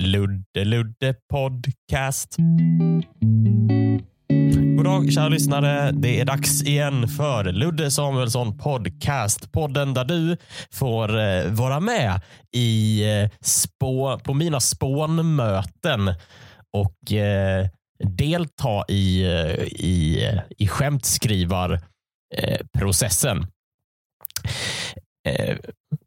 Ludde Ludde Podcast. God dag kära lyssnare. Det är dags igen för Ludde Samuelsson Podcast. Podden där du får eh, vara med i eh, spå, på mina spånmöten och eh, delta i, eh, i, i skämtskrivarprocessen. Eh,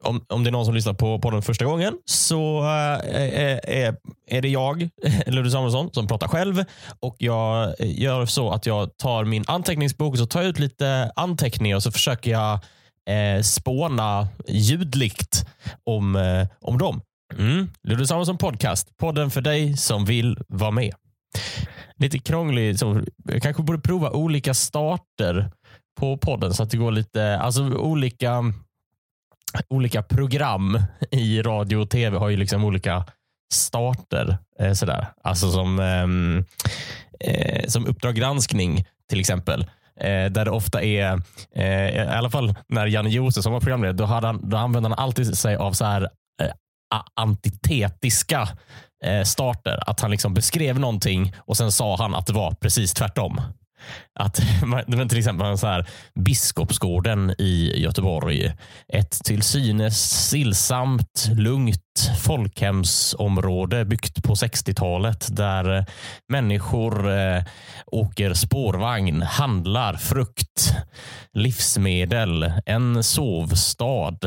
om, om det är någon som lyssnar på podden första gången så eh, eh, eh, är, är det jag, Ludvig Samuelsson, som pratar själv. Och Jag eh, gör så att jag tar min anteckningsbok och så tar jag ut lite anteckningar och så försöker jag eh, spåna ljudligt om, eh, om dem. Mm. Ludvig Samuelsson Podcast, podden för dig som vill vara med. Lite krånglig, så jag kanske borde prova olika starter på podden så att det går lite, alltså olika olika program i radio och tv har ju liksom olika starter. Eh, sådär. Alltså som, ehm, eh, som Uppdrag granskning till exempel. Eh, där det ofta är, eh, i alla fall när Janne Josefsson var programledare, då, hade han, då använde han alltid sig av så här eh, antitetiska eh, starter. Att han liksom beskrev någonting och sen sa han att det var precis tvärtom. Att, men till exempel så här, Biskopsgården i Göteborg. Ett till synes stillsamt, lugnt folkhemsområde byggt på 60-talet där människor eh, åker spårvagn, handlar frukt, livsmedel, en sovstad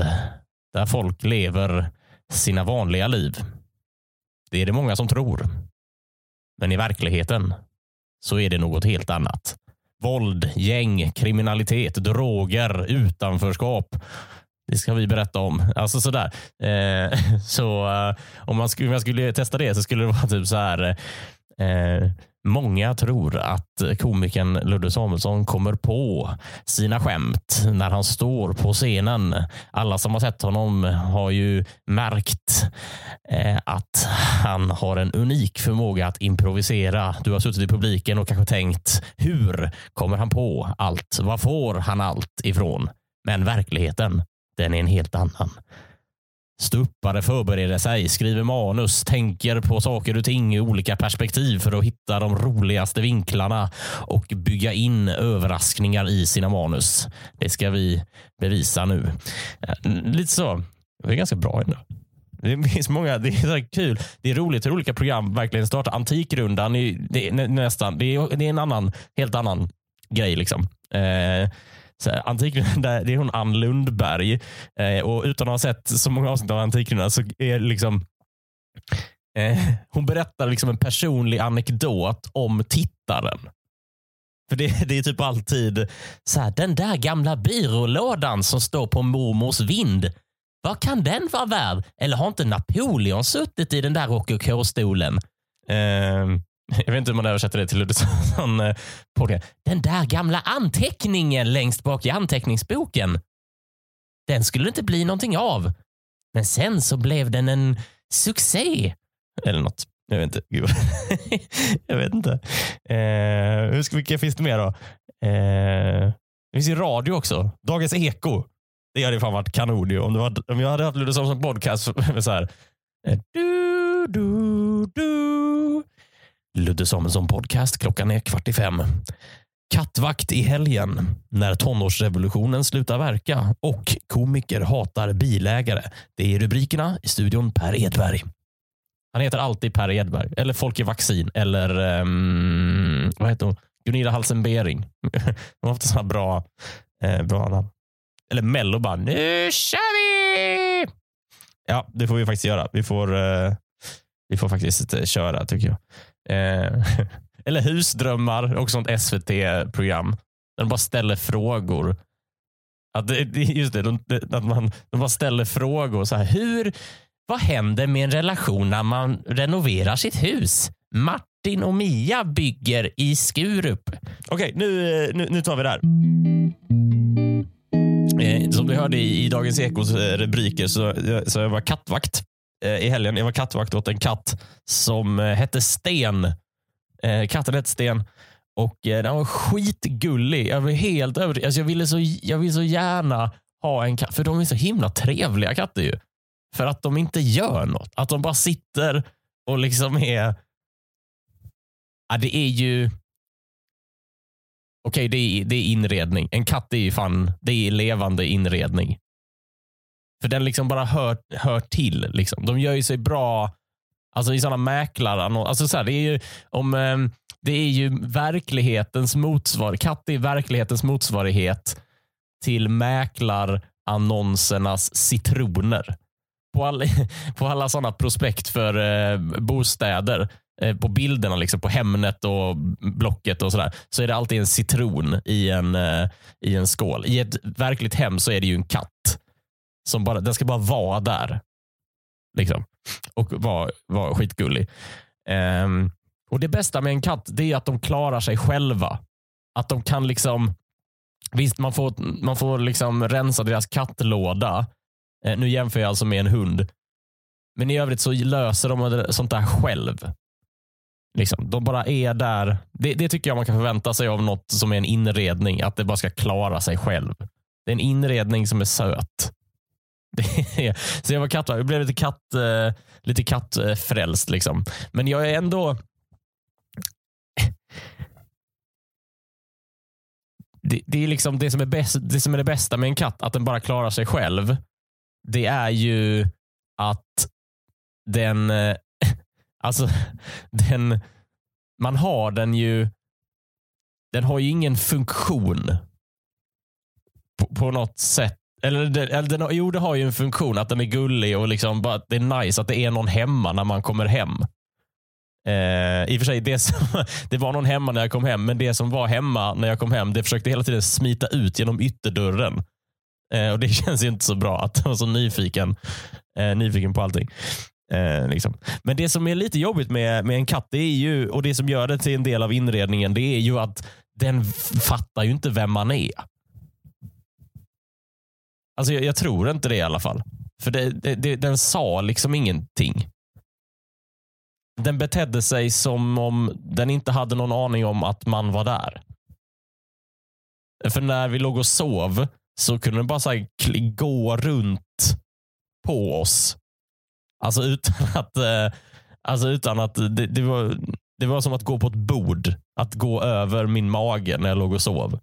där folk lever sina vanliga liv. Det är det många som tror. Men i verkligheten så är det något helt annat. Våld, gäng, kriminalitet, droger, utanförskap. Det ska vi berätta om. Alltså sådär. Eh, så eh, om, man skulle, om jag skulle testa det så skulle det vara typ så här. Eh, Många tror att komikern Ludde Samuelsson kommer på sina skämt när han står på scenen. Alla som har sett honom har ju märkt eh, att han har en unik förmåga att improvisera. Du har suttit i publiken och kanske tänkt hur kommer han på allt? Var får han allt ifrån? Men verkligheten, den är en helt annan. Stuppare förbereder sig, skriver manus, tänker på saker och ting i olika perspektiv för att hitta de roligaste vinklarna och bygga in överraskningar i sina manus. Det ska vi bevisa nu. Eh, lite så. Det är ganska bra ändå. Det finns många, det är så kul. Det är roligt hur olika program verkligen startar. Antikrundan, det är, nästan, det är, det är en annan, helt annan grej. liksom. Eh, Antikrundan, det är hon Ann Lundberg. Eh, och utan att ha sett så många avsnitt av Antikrundan så är liksom eh, hon berättar liksom en personlig anekdot om tittaren. För det, det är typ alltid så här, den där gamla byrålådan som står på mormors vind. Vad kan den vara värd? Eller har inte Napoleon suttit i den där rokokostolen? Eh, jag vet inte hur man översätter det till Ludvigsson. Eh, den där gamla anteckningen längst bak i anteckningsboken. Den skulle inte bli någonting av. Men sen så blev den en succé. Eller något. Jag vet inte. jag vet inte. Eh, vilka finns det mer då? Eh, det finns ju radio också. Dagens Eko. Det hade fan varit kanon om, det var, om jag hade haft Ludvigsson som podcast. Så här. Eh, du, du, du. Ludde Samuelsson podcast. Klockan är kvart i fem. Kattvakt i helgen när tonårsrevolutionen slutar verka och komiker hatar bilägare. Det är rubrikerna i studion Per Edberg. Han heter alltid Per Edberg eller Folke Vaccin eller um, vad heter hon? Gunilla Halsenbering. De har haft sådana bra, eh, bra namn. Eller Mello bara, nu kör vi! Ja, det får vi faktiskt göra. Vi får, eh, vi får faktiskt eh, köra tycker jag. Eh, eller Husdrömmar, också ett SVT-program. Där de bara ställer frågor. Att det, just det, de, att man, de bara ställer frågor. Så här, hur, vad händer med en relation när man renoverar sitt hus? Martin och Mia bygger i Skurup. Okej, nu, eh, nu, nu tar vi det här. Eh, som du hörde i, i Dagens Ekos eh, rubriker så, så jag var kattvakt Eh, i helgen. Jag var kattvakt åt en katt som eh, hette Sten. Eh, katten hette Sten och eh, den var skitgullig. Jag var helt övertygad. Alltså jag, ville så, jag ville så gärna ha en katt, för de är så himla trevliga katter ju. För att de inte gör något. Att de bara sitter och liksom är... Ja, det är ju... Okej, det, är, det är inredning. En katt är ju fan det är levande inredning. För den liksom bara hör, hör till. Liksom. De gör ju sig bra alltså i sådana mäklare. Alltså så här, det, är ju, om, ehm, det är ju verklighetens motsvarighet. Katt är verklighetens motsvarighet till mäklarannonsernas citroner. På, all, på alla sådana prospekt för eh, bostäder eh, på bilderna, liksom, på Hemnet och Blocket och sådär, så är det alltid en citron i en, eh, i en skål. I ett verkligt hem så är det ju en katt. Som bara, den ska bara vara där. Liksom. Och vara var skitgullig. Um, och Det bästa med en katt det är att de klarar sig själva. Att de kan liksom Visst, man får, man får liksom rensa deras kattlåda. Uh, nu jämför jag alltså med en hund. Men i övrigt så löser de sånt där själv. Liksom, de bara är där. Det, det, tycker jag man kan förvänta sig av något som är en inredning. Att det bara ska klara sig själv. Det är en inredning som är söt. Så jag var katt, jag blev lite katt, eh, lite kattfrälst. Liksom. Men jag är ändå det, det, är liksom det som är, bäst, det som är det bästa med en katt, att den bara klarar sig själv. Det är ju att den, eh, alltså den, man har den ju, den har ju ingen funktion på, på något sätt. Eller, eller den, jo, det har ju en funktion att den är gullig och liksom bara, det är nice att det är någon hemma när man kommer hem. Eh, I och för sig, det, som, det var någon hemma när jag kom hem, men det som var hemma när jag kom hem, det försökte hela tiden smita ut genom ytterdörren. Eh, och Det känns ju inte så bra att vara var så nyfiken, eh, nyfiken på allting. Eh, liksom. Men det som är lite jobbigt med, med en katt, det är ju, och det som gör det till en del av inredningen, det är ju att den fattar ju inte vem man är. Alltså jag, jag tror inte det i alla fall. För det, det, det, den sa liksom ingenting den betedde sig som om den inte hade någon aning om att man var där. För när vi låg och sov så kunde den bara så gå runt på oss. Alltså utan att, eh, alltså utan att det, det, var, det var som att gå på ett bord. Att gå över min mage när jag låg och sov.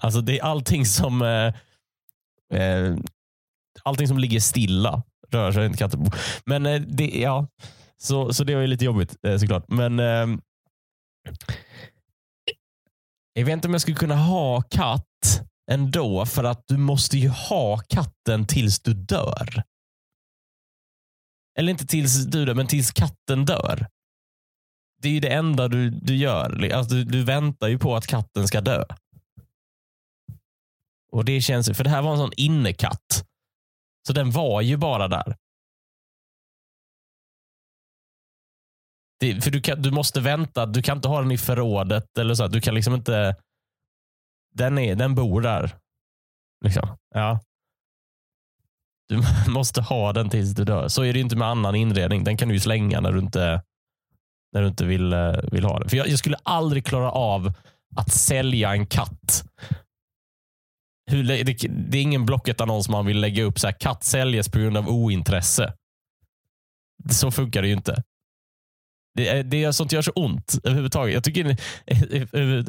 Alltså det är allting som eh, eh, allting som ligger stilla rör sig inte katten på. Men eh, det, ja, så, så det var ju lite jobbigt eh, såklart. Men eh, jag vet inte om jag skulle kunna ha katt ändå, för att du måste ju ha katten tills du dör. Eller inte tills du dör, men tills katten dör. Det är ju det enda du, du gör. Alltså, du, du väntar ju på att katten ska dö. Och det känns, För det här var en sån innekatt. Så den var ju bara där. Det, för du, kan, du måste vänta. Du kan inte ha den i förrådet. Eller så. Du kan liksom inte... Den, är, den bor där. Liksom. Ja. Du måste ha den tills du dör. Så är det inte med annan inredning. Den kan du slänga när du inte, när du inte vill, eh, vill ha den. För jag, jag skulle aldrig klara av att sälja en katt. Hur, det, det är ingen Blocket-annons man vill lägga upp. Så här, katt säljes på grund av ointresse. Så funkar det ju inte. Det, det, sånt gör så ont överhuvudtaget. Jag tycker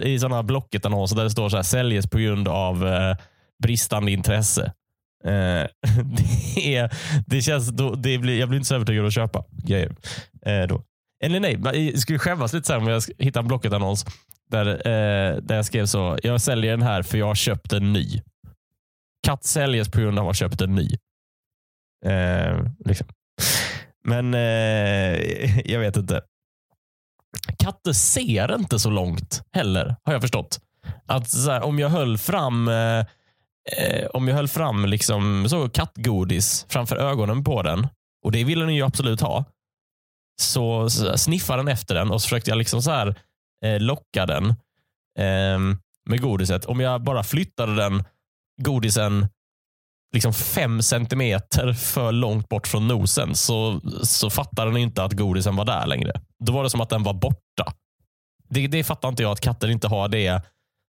i, i sådana Blocket-annonser där det står så här, säljes på grund av eh, bristande intresse. Eh, det, är, det känns, då, det blir, jag blir inte så övertygad att köpa grejer. Eh, då. Eller nej, jag skulle skämmas lite om jag hittar en Blocket-annons där, eh, där jag skrev så. Jag säljer den här för jag har köpt en ny. Katt säljes på grund av att ha köpt en ny. Eh, liksom. Men eh, jag vet inte. Katter ser inte så långt heller, har jag förstått. Att här, om jag höll fram eh, eh, om jag höll fram liksom så kattgodis framför ögonen på den, och det ville den ju absolut ha, så, så sniffade den efter den och så försökte jag liksom så här, eh, Eh, locka den eh, med godiset. Om jag bara flyttade den godisen liksom fem centimeter för långt bort från nosen så, så fattade den inte att godisen var där längre. Då var det som att den var borta. Det, det fattar inte jag att katter inte har det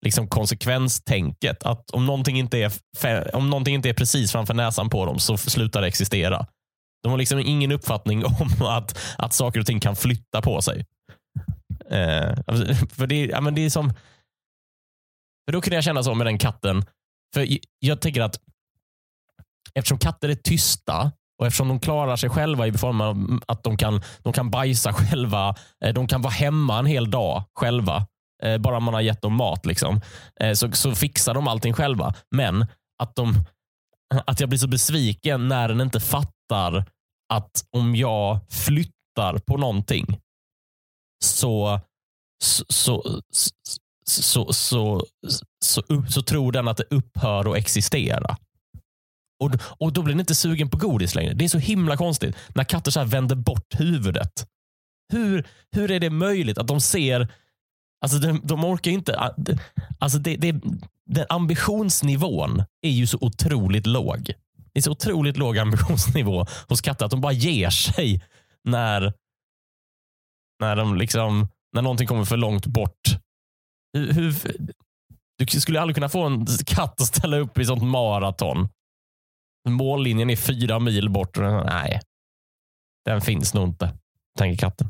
liksom konsekvenstänket. Att om någonting, inte är, om någonting inte är precis framför näsan på dem så slutar det existera. De har liksom ingen uppfattning om att, att saker och ting kan flytta på sig. Eh, för det, ja, men det är som... För då kunde jag känna så med den katten. För jag tänker att eftersom katter är tysta och eftersom de klarar sig själva i form av att de kan, de kan bajsa själva, eh, de kan vara hemma en hel dag själva, eh, bara man har gett dem mat, liksom, eh, så, så fixar de allting själva. Men att, de, att jag blir så besviken när den inte fattar att om jag flyttar på någonting så, så, så, så, så, så, så, tror den att det upphör att existera. Och, och Då blir den inte sugen på godis längre. Det är så himla konstigt när katter så vänder bort huvudet. Hur, hur är det möjligt att de ser Alltså de, de orkar inte. Ah, alltså det, det, den ambitionsnivån är ju så otroligt låg. Det är så otroligt låg ambitionsnivå hos katter att de bara ger sig när, när, de liksom, när någonting kommer för långt bort. Hur, hur, du skulle aldrig kunna få en katt att ställa upp i sånt maraton. Mållinjen är fyra mil bort. Nej, den finns nog inte, tänker katten.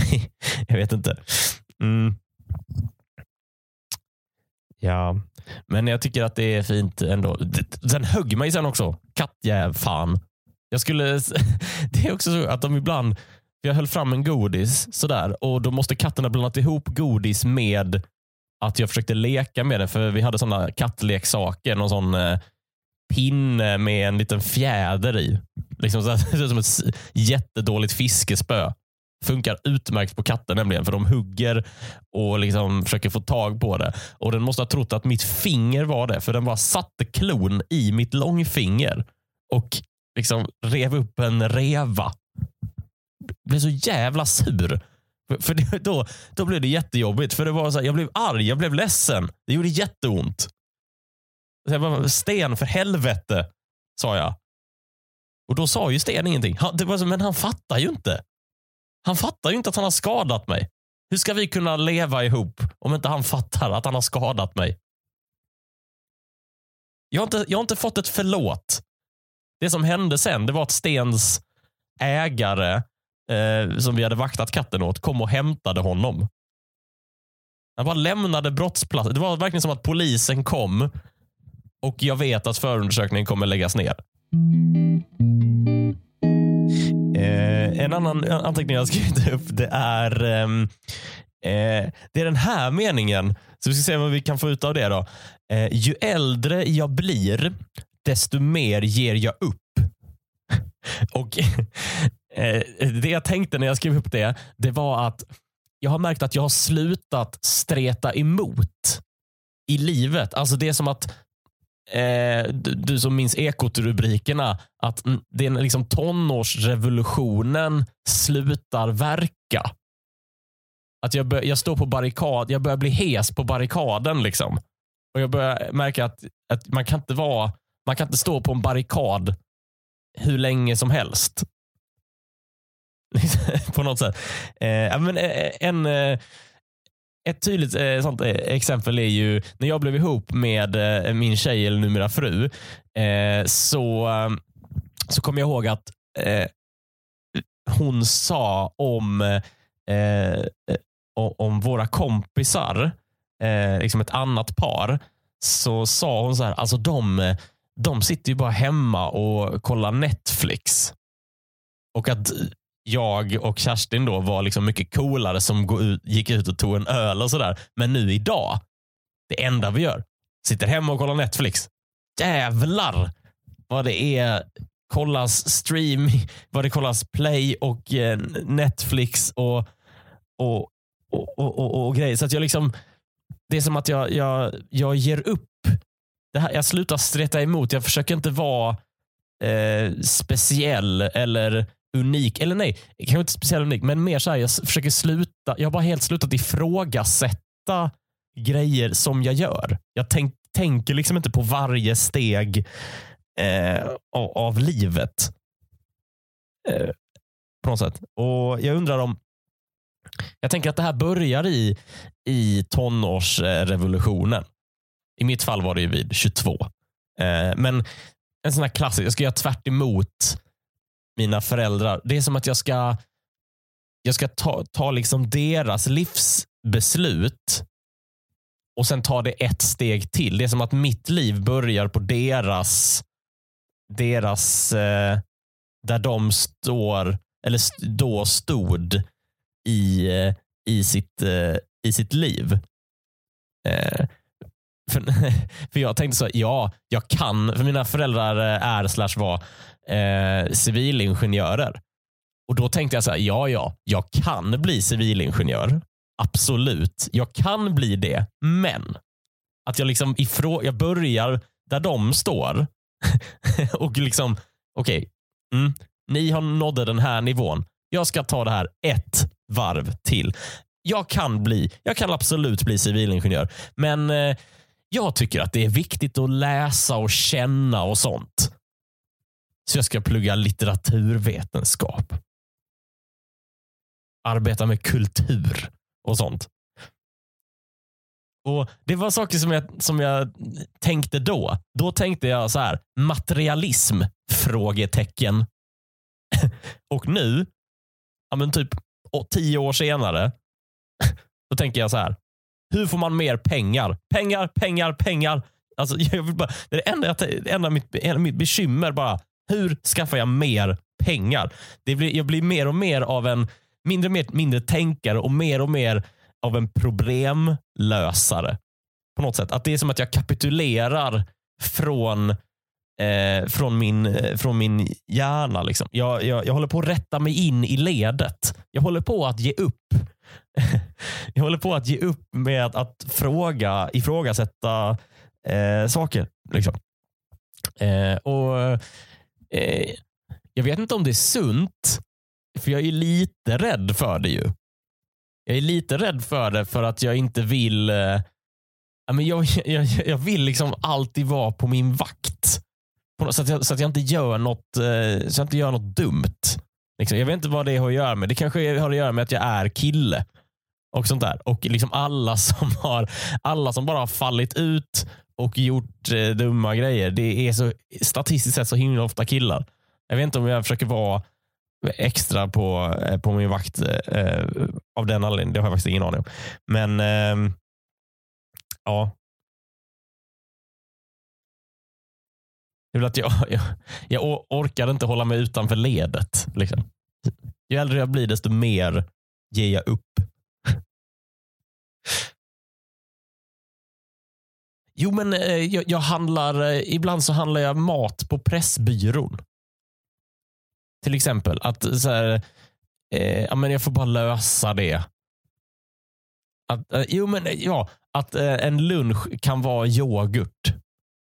jag vet inte. Mm. Ja, men jag tycker att det är fint ändå. Sen högg mig sen också. Kattjäv fan. Jag skulle, det är också så att de ibland, jag höll fram en godis sådär och då måste katten ha blandat ihop godis med att jag försökte leka med den. För vi hade sådana kattleksaker. Någon sån eh, pinne med en liten fjäder i. Liksom så som ett jättedåligt fiskespö. Funkar utmärkt på katter nämligen, för de hugger och liksom försöker få tag på det. Och Den måste ha trott att mitt finger var det, för den bara satte klon i mitt långfinger och liksom rev upp en reva. Blev så jävla sur. För det, då, då blev det jättejobbigt. För det var så här, Jag blev arg, jag blev ledsen. Det gjorde jätteont. Så jag bara, Sten, för helvete, sa jag. Och då sa ju Sten ingenting. Han, det var så, men han fattar ju inte. Han fattar ju inte att han har skadat mig. Hur ska vi kunna leva ihop om inte han fattar att han har skadat mig? Jag har inte, jag har inte fått ett förlåt. Det som hände sen det var att Stens ägare, eh, som vi hade vaktat katten åt, kom och hämtade honom. Han bara lämnade brottsplatsen. Det var verkligen som att polisen kom och jag vet att förundersökningen kommer läggas ner. Eh, en annan anteckning jag skrivit upp det är ehm, eh, det är den här meningen. Så vi ska se vad vi kan få ut av det. då. Eh, ju äldre jag blir, desto mer ger jag upp. Och eh, Det jag tänkte när jag skrev upp det, det var att jag har märkt att jag har slutat streta emot i livet. Alltså Det är som att eh, du, du, som minns Ekot-rubrikerna, att det är liksom tonårsrevolutionen slutar verka. Att jag, bör, jag står på barrikad, jag börjar bli hes på barrikaden. liksom. Och Jag börjar märka att, att man, kan inte vara, man kan inte stå på en barrikad hur länge som helst. på något sätt. Eh, men eh, en, eh, ett tydligt eh, sånt eh, exempel är ju när jag blev ihop med eh, min tjej, eller numera fru, eh, så, så kommer jag ihåg att eh, hon sa om, om våra kompisar, liksom ett annat par, så sa hon så här, alltså de, de sitter ju bara hemma och kollar Netflix. Och att jag och Kerstin då var liksom mycket coolare som gick ut och tog en öl och sådär. Men nu idag, det enda vi gör, sitter hemma och kollar Netflix. Jävlar vad det är kollas stream, vad det kollas play och eh, Netflix och, och, och, och, och, och grejer. Så att jag liksom, det är som att jag, jag, jag ger upp. Det här, jag slutar streta emot. Jag försöker inte vara eh, speciell eller unik, eller nej, kanske inte speciellt unik, men mer så här, jag försöker sluta, jag har bara helt slutat ifrågasätta grejer som jag gör. Jag tänk, tänker liksom inte på varje steg eh, av, av, livet. Eh, på något sätt. Och Jag undrar om, jag tänker att det här börjar i, i tonårsrevolutionen. I mitt fall var det ju vid 22. Eh, men en sån här klassisk, jag ska göra tvärt emot mina föräldrar. Det är som att jag ska, jag ska ta, ta liksom deras livsbeslut och sen ta det ett steg till. Det är som att mitt liv börjar på deras, deras eh, där de står, eller då stod i, eh, i, sitt, eh, i sitt liv. Eh, för, för jag tänkte så, ja, jag kan, för mina föräldrar eh, är slash var eh, civilingenjörer. Och då tänkte jag så här, ja, ja, jag kan bli civilingenjör. Absolut, jag kan bli det. Men att jag liksom ifrå, jag börjar där de står och liksom, okej, okay, mm, ni har nådde den här nivån. Jag ska ta det här ett varv till. Jag kan bli, jag kan absolut bli civilingenjör, men eh, jag tycker att det är viktigt att läsa och känna och sånt. Så jag ska plugga litteraturvetenskap. Arbeta med kultur och sånt. Och Det var saker som jag, som jag tänkte då. Då tänkte jag så här, materialism? Frågetecken. och nu, ja men typ tio år senare, då tänker jag så här. Hur får man mer pengar? Pengar, pengar, pengar. Alltså, jag vill bara, det är det enda, jag, enda mitt, mitt bekymmer. bara. Hur skaffar jag mer pengar? Det blir, jag blir mer och mer av en mindre och mer, mindre tänkare och mer och mer av en problemlösare. På något sätt. Att Det är som att jag kapitulerar från, eh, från, min, eh, från min hjärna. Liksom. Jag, jag, jag håller på att rätta mig in i ledet. Jag håller på att ge upp. jag håller på att ge upp med att, att fråga, ifrågasätta eh, saker. Liksom. Eh, och eh, Jag vet inte om det är sunt, för jag är lite rädd för det ju. Jag är lite rädd för det för att jag inte vill eh, jag, jag, jag vill liksom alltid vara på min vakt. Så att jag, så att jag inte gör något, eh, så jag inte gör något dumt. Liksom, jag vet inte vad det har att göra med. Det kanske har att göra med att jag är kille. Och sånt där. Och liksom alla som, har, alla som bara har fallit ut och gjort eh, dumma grejer. Det är så statistiskt sett så himla ofta killar. Jag vet inte om jag försöker vara extra på, eh, på min vakt eh, eh av den anledningen. Det har jag faktiskt ingen aning om. Men eh, ja. Det är väl att jag, jag, jag orkar inte hålla mig utanför ledet. Liksom. Ju äldre jag blir desto mer ger jag upp. Jo, men eh, jag, jag, handlar, eh, ibland så handlar jag mat på Pressbyrån. Till exempel att så här, eh, ja, men jag får bara lösa det. Att, eh, jo, men eh, ja, att eh, en lunch kan vara yoghurt.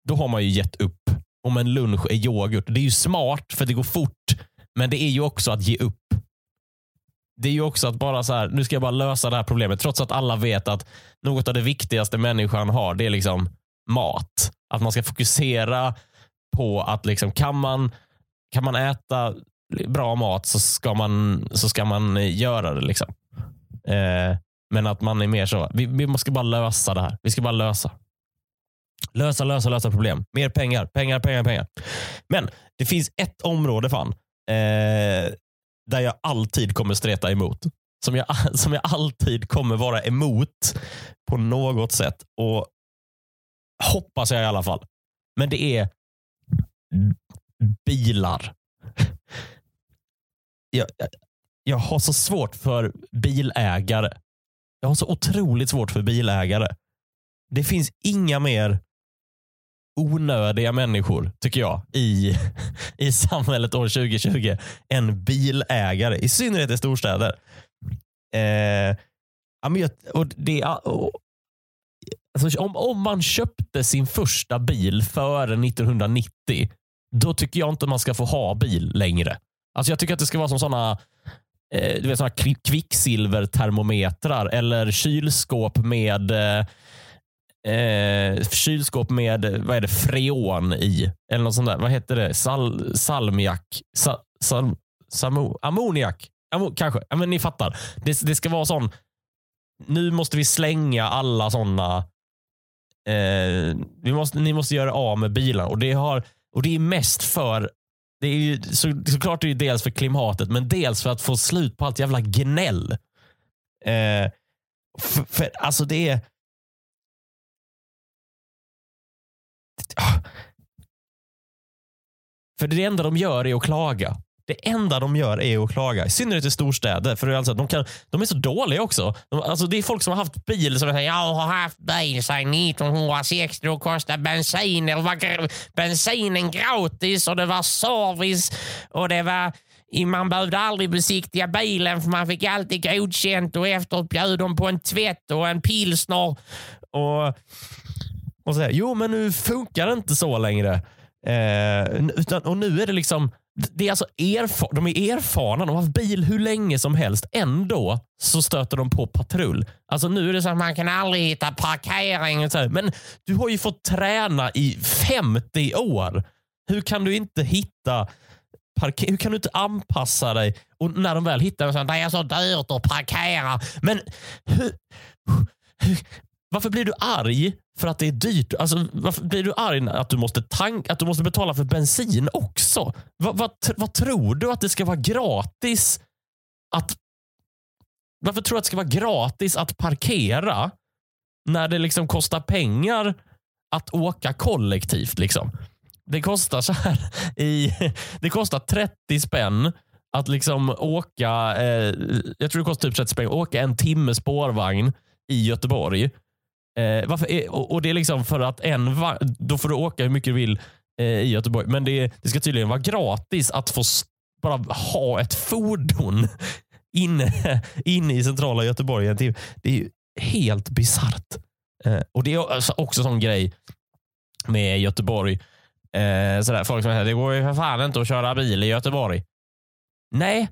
Då har man ju gett upp. Om en lunch är yoghurt. Det är ju smart för det går fort. Men det är ju också att ge upp. Det är ju också att bara så här, nu ska jag bara lösa det här problemet. Trots att alla vet att något av det viktigaste människan har, det är liksom mat. Att man ska fokusera på att liksom, kan, man, kan man äta bra mat så ska man, så ska man göra det. Liksom. Eh, men att man är mer så, vi, vi måste bara lösa det här. Vi ska bara lösa. Lösa, lösa, lösa problem. Mer pengar, pengar, pengar, pengar. Men det finns ett område fan, eh, där jag alltid kommer streta emot. Som jag, som jag alltid kommer vara emot på något sätt. Och Hoppas jag i alla fall. Men det är bilar. Jag, jag, har så svårt för bilägare. Jag har så otroligt svårt för bilägare. Det finns inga mer onödiga människor, tycker jag, i, i samhället år 2020 än bilägare. I synnerhet i storstäder. Eh, och det, och, alltså, om, om man köpte sin första bil före 1990, då tycker jag inte man ska få ha bil längre. Alltså jag tycker att det ska vara som sådana eh, du vet, såna kvicksilvertermometrar eller kylskåp med eh, eh, kylskåp med vad är det, freon i. Eller något sånt där. Vad heter det? Sal, salmiak? Sa, sal, samo, ammoniak? Ammo, kanske. Ja, men ni fattar. Det, det ska vara sån. Nu måste vi slänga alla sådana. Eh, vi måste, ni måste göra av med bilarna. Och det, har, och det är mest för Det är ju, så, såklart det är dels för klimatet, men dels för att få slut på allt jävla gnäll. Eh, för, för, alltså det är... För det enda de gör är att klaga. Det enda de gör är att klaga. I synnerhet i storstäder. För alltså, de, kan, de är så dåliga också. De, alltså, det är folk som har haft bil som säger jag har haft bil sedan 1960 och kostar bensin. Det var bensinen gratis och det var service. Och det var man behövde aldrig besiktiga bilen för man fick alltid godkänt och efteråt bjöd de på en tvätt och en pilsner. Och, och så här, jo, men nu funkar det inte så längre. Eh, utan, och nu är det liksom det är alltså erfar de är erfarna, de har haft bil hur länge som helst. Ändå så stöter de på patrull. Alltså nu är det så att man kan aldrig hitta parkering. Och så här. Men du har ju fått träna i 50 år. Hur kan du inte hitta parkering? Hur kan du inte anpassa dig? Och när de väl hittar en det är så dyrt att parkera. Men hur, hur, varför blir du arg för att det är dyrt? Alltså, varför blir du arg att du måste, tank, att du måste betala för bensin också? Vad, vad, vad tror du att det ska vara gratis att... Varför tror du att det ska vara gratis att parkera när det liksom kostar pengar att åka kollektivt? Liksom? Det kostar så här i, Det kostar 30 spänn att liksom åka, eh, jag tror det kostar typ 30 spänn, åka en timme spårvagn i Göteborg Eh, varför, och, och, Det är liksom för att en då får du åka hur mycket du vill eh, i Göteborg. Men det, det ska tydligen vara gratis att få bara ha ett fordon inne, inne i centrala Göteborg en timme. Det är ju helt bisarrt. Eh, och Det är alltså också, en sån grej med Göteborg. Eh, sådär, folk som säger det går ju för fan inte att köra bil i Göteborg. Nej,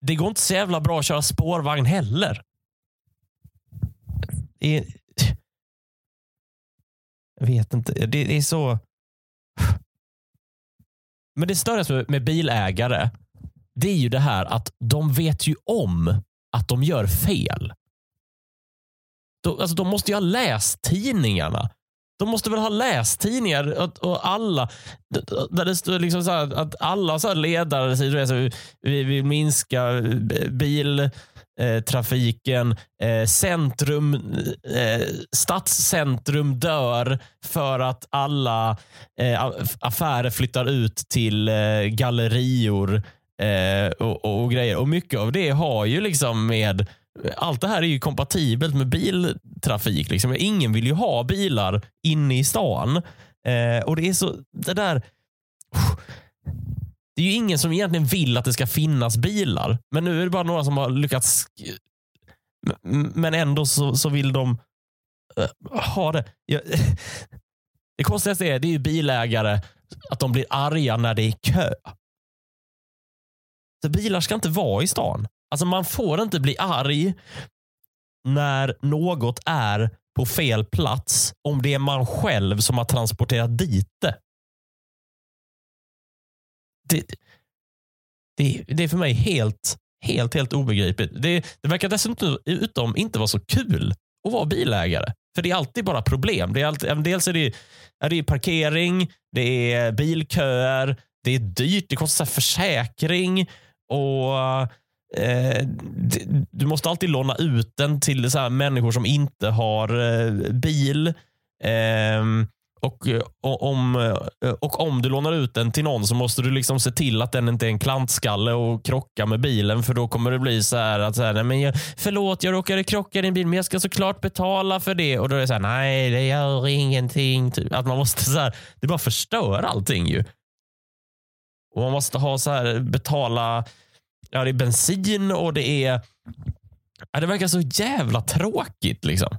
det går inte så jävla bra att köra spårvagn heller. I, vet inte. Det, det är så... Men det största med bilägare, det är ju det här att de vet ju om att de gör fel. De, alltså, de måste ju ha läst tidningarna. De måste väl ha läst tidningar och, och alla, där det står liksom så att alla så ledare säger vi vill minska eh, bil eh, trafiken. Eh, centrum, eh, stadscentrum dör för att alla eh, affärer flyttar ut till eh, gallerior eh, och, och, och, grejer. Och Mycket av det har ju liksom med allt det här är ju kompatibelt med biltrafik. Liksom. Ingen vill ju ha bilar inne i stan. Eh, och det är så, det där det är ju ingen som egentligen vill att det ska finnas bilar. Men nu är det bara några som har lyckats. Men ändå så, så vill de eh, ha det. det konstigaste är, det är ju bilägare, att de blir arga när det är kö. Så bilar ska inte vara i stan. Alltså man får inte bli arg när något är på fel plats om det är man själv som har transporterat dit det det, det, det är för mig helt, helt, helt obegripligt. Det, det verkar dessutom inte vara så kul att vara bilägare. För det är alltid bara problem. Det är alltid, dels är det, är det parkering, det är bilköer, det är dyrt, det kostar försäkring och eh, du måste alltid låna ut den till så människor som inte har eh, bil. Eh, och, eh, och, om, eh, eh, och om du lånar ut den till någon så måste du liksom se till att den inte är en klantskalle och krocka med bilen för då kommer det bli så här att så här, nej men jag, förlåt jag råkade krocka i din bil men jag ska såklart betala för det. Och då är det så här, nej det gör ingenting. Typ. Att man måste så här, det bara förstör allting ju. Och man måste ha så här, betala, ja det är bensin och det är, ja, det verkar så jävla tråkigt liksom.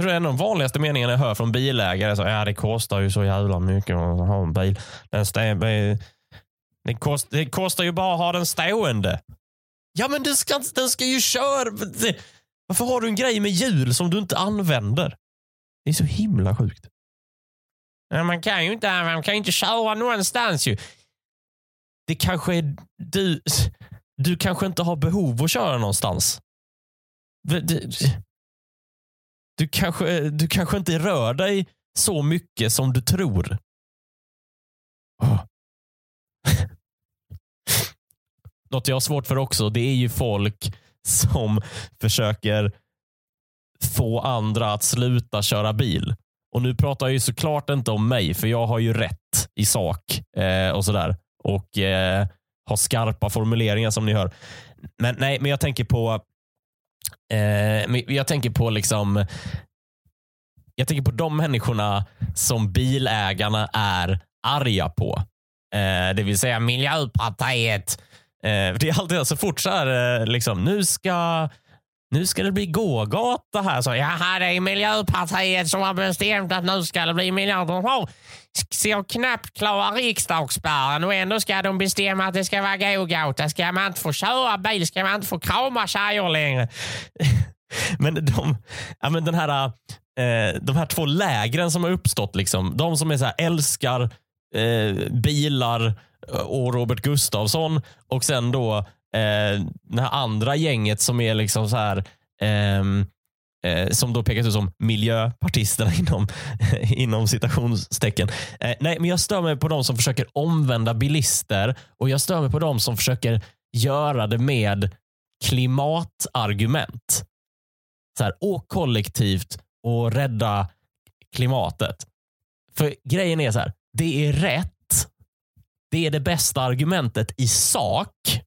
Jag tror en av de vanligaste meningarna jag hör från bilägare är så, ja, det kostar ju så jävla mycket att ha en bil. Den det, kost, det kostar ju bara att ha den stående. Ja, men den ska, den ska ju köra. Varför har du en grej med hjul som du inte använder? Det är så himla sjukt. Ja, man kan ju inte, man kan inte köra någonstans ju. Det kanske är du. Du kanske inte har behov att köra någonstans. Du kanske, du kanske inte rör dig så mycket som du tror. Ah. Något jag har svårt för också, det är ju folk som försöker få andra att sluta köra bil. Och nu pratar jag ju såklart inte om mig, för jag har ju rätt i sak eh, och sådär. Och eh, har skarpa formuleringar som ni hör. Men nej, men jag tänker på Eh, men jag tänker på liksom jag tänker på de människorna som bilägarna är arga på. Eh, det vill säga Miljöpartiet. Eh, det är alltid så fort så här, eh, liksom, nu ska nu ska det bli gågata här. Så, Jaha, det är Miljöpartiet som har bestämt att nu ska det bli miljard. De så knappt klarar riksdagsspärren och ändå ska de bestämma att det ska vara gågata. Ska man inte få köra bil, ska man inte få krama tjejer längre. men de, ja, men den här, eh, de här två lägren som har uppstått, liksom, de som är så här, älskar eh, bilar eh, och Robert Gustafsson och sen då eh, det här andra gänget som är liksom så här eh, eh, som då pekas ut som miljöpartisterna inom, inom citationstecken. Eh, nej, men jag stör mig på de som försöker omvända bilister och jag stör mig på de som försöker göra det med klimatargument. Så här, åk kollektivt och rädda klimatet. För grejen är så här, det är rätt. Det är det bästa argumentet i sak.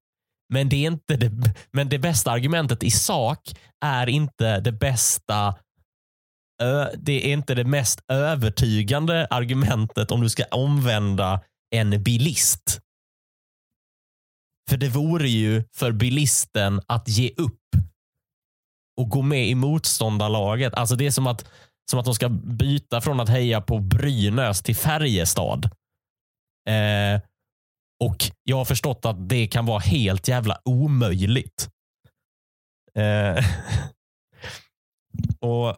Men det, är inte det, men det bästa argumentet i sak är inte det bästa det är inte det mest övertygande argumentet om du ska omvända en bilist. För det vore ju för bilisten att ge upp och gå med i motståndarlaget. Alltså det är som att, som att de ska byta från att heja på Brynäs till Färjestad. Eh, och jag har förstått att det kan vara helt jävla omöjligt. Eh, och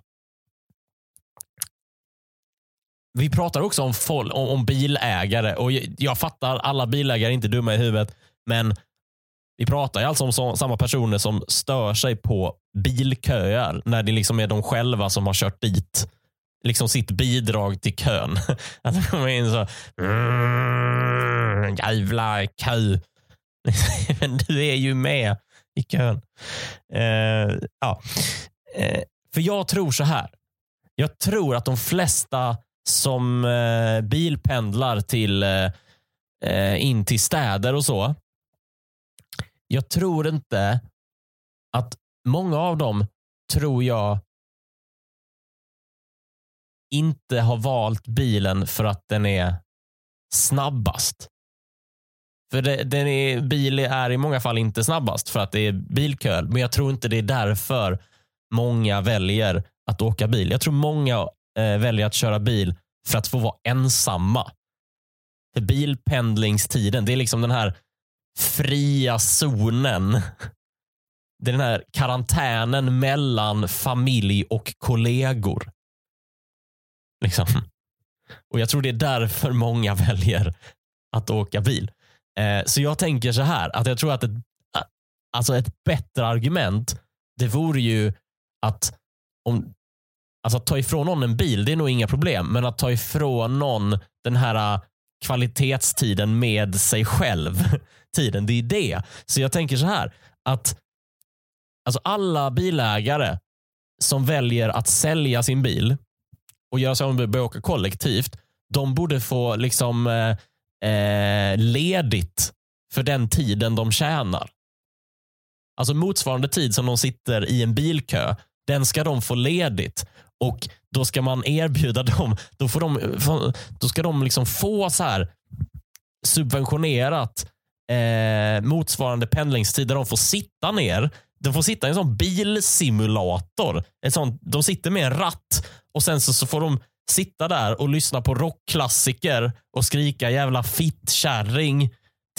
Vi pratar också om, folk, om, om, bilägare och jag, jag fattar alla bilägare är inte dumma i huvudet. Men vi pratar alltså om så, samma personer som stör sig på bilköer när det liksom är de själva som har kört dit liksom sitt bidrag till kön. Att de kommer in så. Mm, jävla kö. Men du är ju med i kön. Uh, ja. Uh, för jag tror så här. Jag tror att de flesta som uh, bilpendlar till in till städer och så. Jag tror inte att många av dem tror jag inte har valt bilen för att den är snabbast. För det, den är, bil är i många fall inte snabbast för att det är bilkö. Men jag tror inte det är därför många väljer att åka bil. Jag tror många eh, väljer att köra bil för att få vara ensamma. För bilpendlingstiden, det är liksom den här fria zonen. Det är den här karantänen mellan familj och kollegor. Liksom. Och Jag tror det är därför många väljer att åka bil. Eh, så jag tänker så här, att jag tror att ett, alltså ett bättre argument, det vore ju att om, alltså att ta ifrån någon en bil, det är nog inga problem. Men att ta ifrån någon den här kvalitetstiden med sig själv, tiden, det är det. Så jag tänker så här, att alltså alla bilägare som väljer att sälja sin bil och göra sig av med börja åka kollektivt, de borde få liksom eh, eh, ledigt för den tiden de tjänar. Alltså motsvarande tid som de sitter i en bilkö, den ska de få ledigt. Och då ska man erbjuda dem, då, får de, då ska de liksom få så här subventionerat eh, motsvarande pendlingstid där de får sitta ner. De får sitta i en sån bilsimulator. Ett sånt, de sitter med en ratt och sen så, så får de sitta där och lyssna på rockklassiker och skrika jävla fittkärring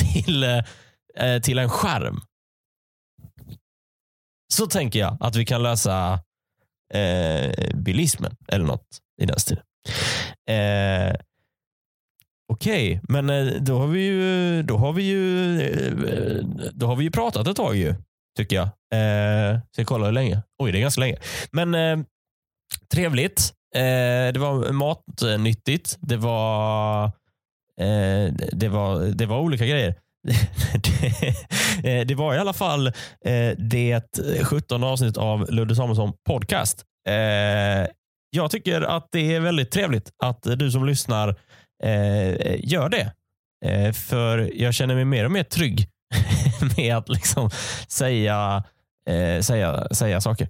till, eh, eh, till en skärm. Så tänker jag att vi kan lösa eh, bilismen eller något i den stilen. Eh, Okej, okay, men eh, då har vi ju, då har vi ju, eh, då har vi ju pratat ett tag ju, tycker jag. Eh, ska jag kolla hur länge? Oj, det är ganska länge. Men eh, trevligt. Eh, det var matnyttigt. Det var Eh, det, var, det var olika grejer. det, det var i alla fall eh, det 17 avsnitt av Ludde Samuelsson podcast. Eh, jag tycker att det är väldigt trevligt att du som lyssnar eh, gör det. För jag känner mig mer och mer trygg med att liksom säga, eh, säga, säga saker.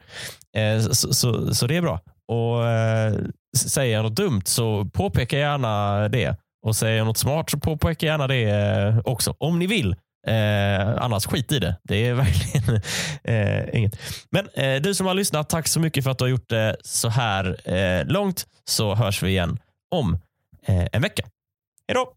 Eh, så, så, så, det är bra. Och eh, Säger jag något dumt så påpeka gärna det. Och säger jag något smart så påpeka gärna det eh, också. Om ni vill. Eh, annars skit i det. Det är verkligen eh, inget. Men eh, du som har lyssnat, tack så mycket för att du har gjort det så här eh, långt. Så hörs vi igen om eh, en vecka. Hej då!